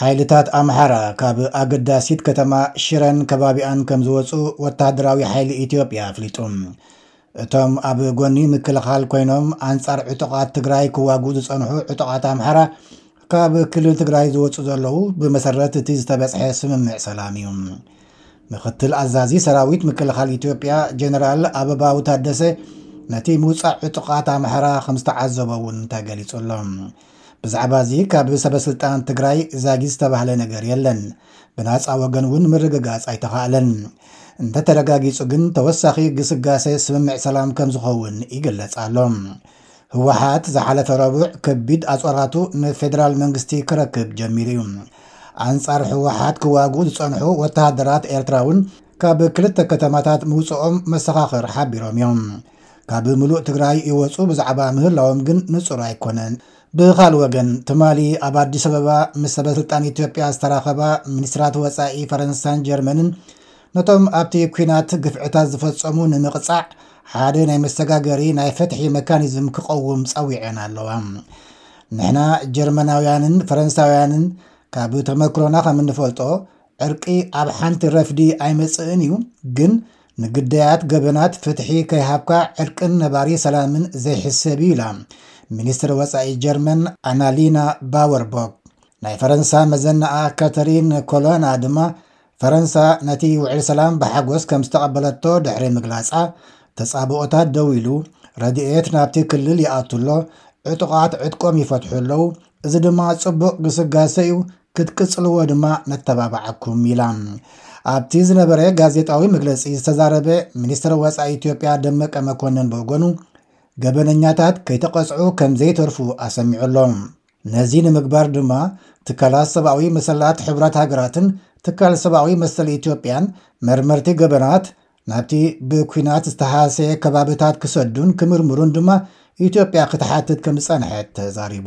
ሓይልታት ኣምሓራ ካብ ኣገዳሲት ከተማ ሽረን ከባቢኣን ከምዝወፁ ወታሃደራዊ ሓይሊ ኢትዮጵያ ኣፍሊጡ። እቶም ኣብ ጎኒ ምክልኻል ኮይኖም ኣንፃር ዕጡቓት ትግራይ ክዋግኡ ዝፀንሑ ዕጡቓት ኣምሓራ ካብ ክልል ትግራይ ዝወፁ ዘለዉ ብመሰረት እቲ ዝተበፅሐ ስምምዕ ሰላም እዩ። ምክትል ኣዛዚ ሰራዊት ምክልኻል ኢትዮጵያ ጀነራል ኣበባው ታደሰ ነቲ ምውፃእ ዕጡቓት ኣምሓራ ከምዝተዓዘቦ እውን ተገሊፁ ኣሎ። ብዛዕባ እዚ ካብ ሰበስልጣን ትግራይ ዛጊ ዝተባህለ ነገር የለን። ብናፃ ወገን እውን ምርግጋፅ ኣይተኻእለን። እንተተረጋጊፁ ግን ተወሳኺ ግስጋሰ ስምምዕ ሰላም ከም ዝኸውን ይግለፅ ኣሎ። ህወሓት ዝሓለፈ ረቡዕ ከቢድ ኣፅዋራቱ ንፌዴራል መንግስቲ ክረክብ ጀሚሩ እዩ። ኣንጻር ህወሓት ክዋግኡ ዝጸንሑ ወተሃደራት ኤርትራ እውን ካብ ክልተ ከተማታት ምውጽኦም መሰኻኽር ሓቢሮም እዮም። ካብ ምሉእ ትግራይ ይወፁ ብዛዕባ ምህላዎም ግን ንፁር ኣይኮነን። ብኻል ወገን ትማሊ ኣብ ኣዲስ ኣበባ ምስ ሰበስልጣን ኢትዮጵያ ዝተራኸባ ሚኒስትራት ወፃኢ ፈረንሳን ጀርመንን ነቶም ኣብቲ ኩናት ግፍዕታት ዝፈፀሙ ንምቕፃዕ ሓደ ናይ መሰጋገሪ ናይ ፍትሒ መካኒዝም ክቐውም ጸዊዐን ኣለዋ ንሕና ጀርመናውያንን ፈረንሳውያንን ካብ ተመክሮና ከም እንፈልጦ ዕርቂ ኣብ ሓንቲ ረፍዲ ኣይመጽእን እዩ ግን ንግዳያት ገበናት ፍትሒ ከይሃብካ ዕርቅን ነባሪ ሰላምን ዘይሕሰብ እዩ ኢላ ሚኒስትር ወጻኢ ጀርመን ኣናሊና ባወርቦክ። ናይ ፈረንሳ መዘናኣ ካተሪን ኮሎና ድማ ፈረንሳ ነቲ ውዕል ሰላም ብሓጎስ ከም ዝተቐበለቶ ድሕሪ ምግላጻ ተጻብኦታት ደው ኢሉ ረድኤት ናብቲ ክልል ይኣቱ ኣሎ ዕጡቓት ዕጥቆም ይፈትሑ ኣለዉ እዚ ድማ ጽቡቕ ግስጋሰ እዩ ክትቅጽልዎ ድማ ነተባብዓኩም ኢላ። ኣብቲ ዝነበረ ጋዜጣዊ መግለጺ ዝተዛረበ ሚኒስትር ወጻኢ ኢትዮጵያ ደመቀ መኮንን ብወገኑ ገበነኛታት ከይተቐጽዑ ከም ዘይተርፉ ኣሰሚዑ ኣሎ። ነዚ ንምግባር ድማ ትካላት ሰብኣዊ መሰላት ሕብራት ሃገራትን ትካል ሰብኣዊ መሰል ኢትዮጵያን መርመርቲ ገበናት ናብቲ ብኲናት ዝተሃሰየ ከባብታት ክሰዱን ክምርምሩን ድማ ኢትዮጵያ ክትሓትት ከም ዝጸንሐት ተዛሪቡ።